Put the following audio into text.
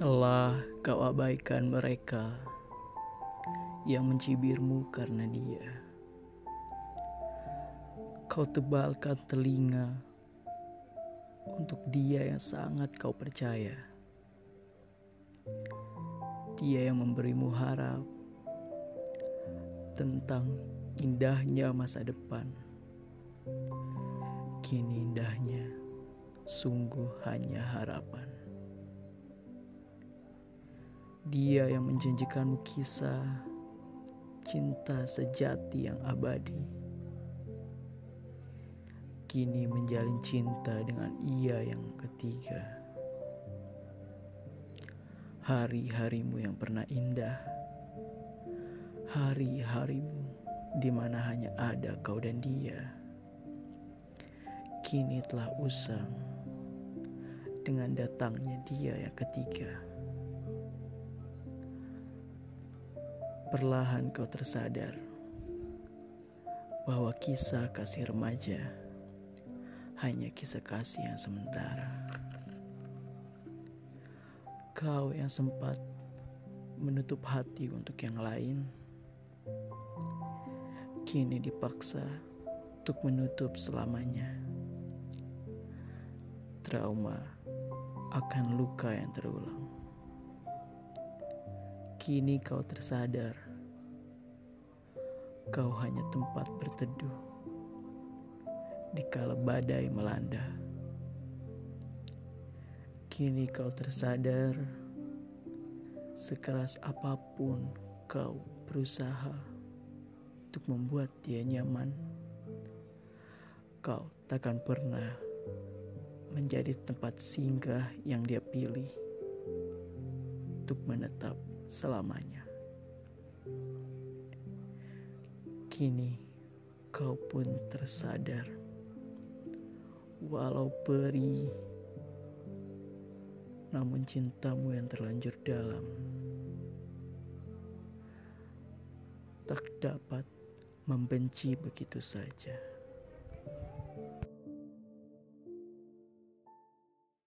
Telah kau abaikan mereka yang mencibirmu karena dia. Kau tebalkan telinga untuk dia yang sangat kau percaya. Dia yang memberimu harap tentang indahnya masa depan. Kini indahnya sungguh hanya harapan. Dia yang menjanjikanmu kisah cinta sejati yang abadi. Kini menjalin cinta dengan ia yang ketiga. Hari-harimu yang pernah indah. Hari-harimu di mana hanya ada kau dan dia. Kini telah usang dengan datangnya dia yang ketiga. Perlahan kau tersadar bahwa kisah kasih remaja hanya kisah kasih yang sementara. Kau yang sempat menutup hati untuk yang lain, kini dipaksa untuk menutup selamanya. Trauma akan luka yang terulang. Kini kau tersadar, kau hanya tempat berteduh di kala badai melanda. Kini kau tersadar, sekeras apa pun kau berusaha untuk membuat dia nyaman, kau takkan pernah menjadi tempat singgah yang dia pilih untuk menetap selamanya. Kini kau pun tersadar, walau perih, namun cintamu yang terlanjur dalam tak dapat membenci begitu saja.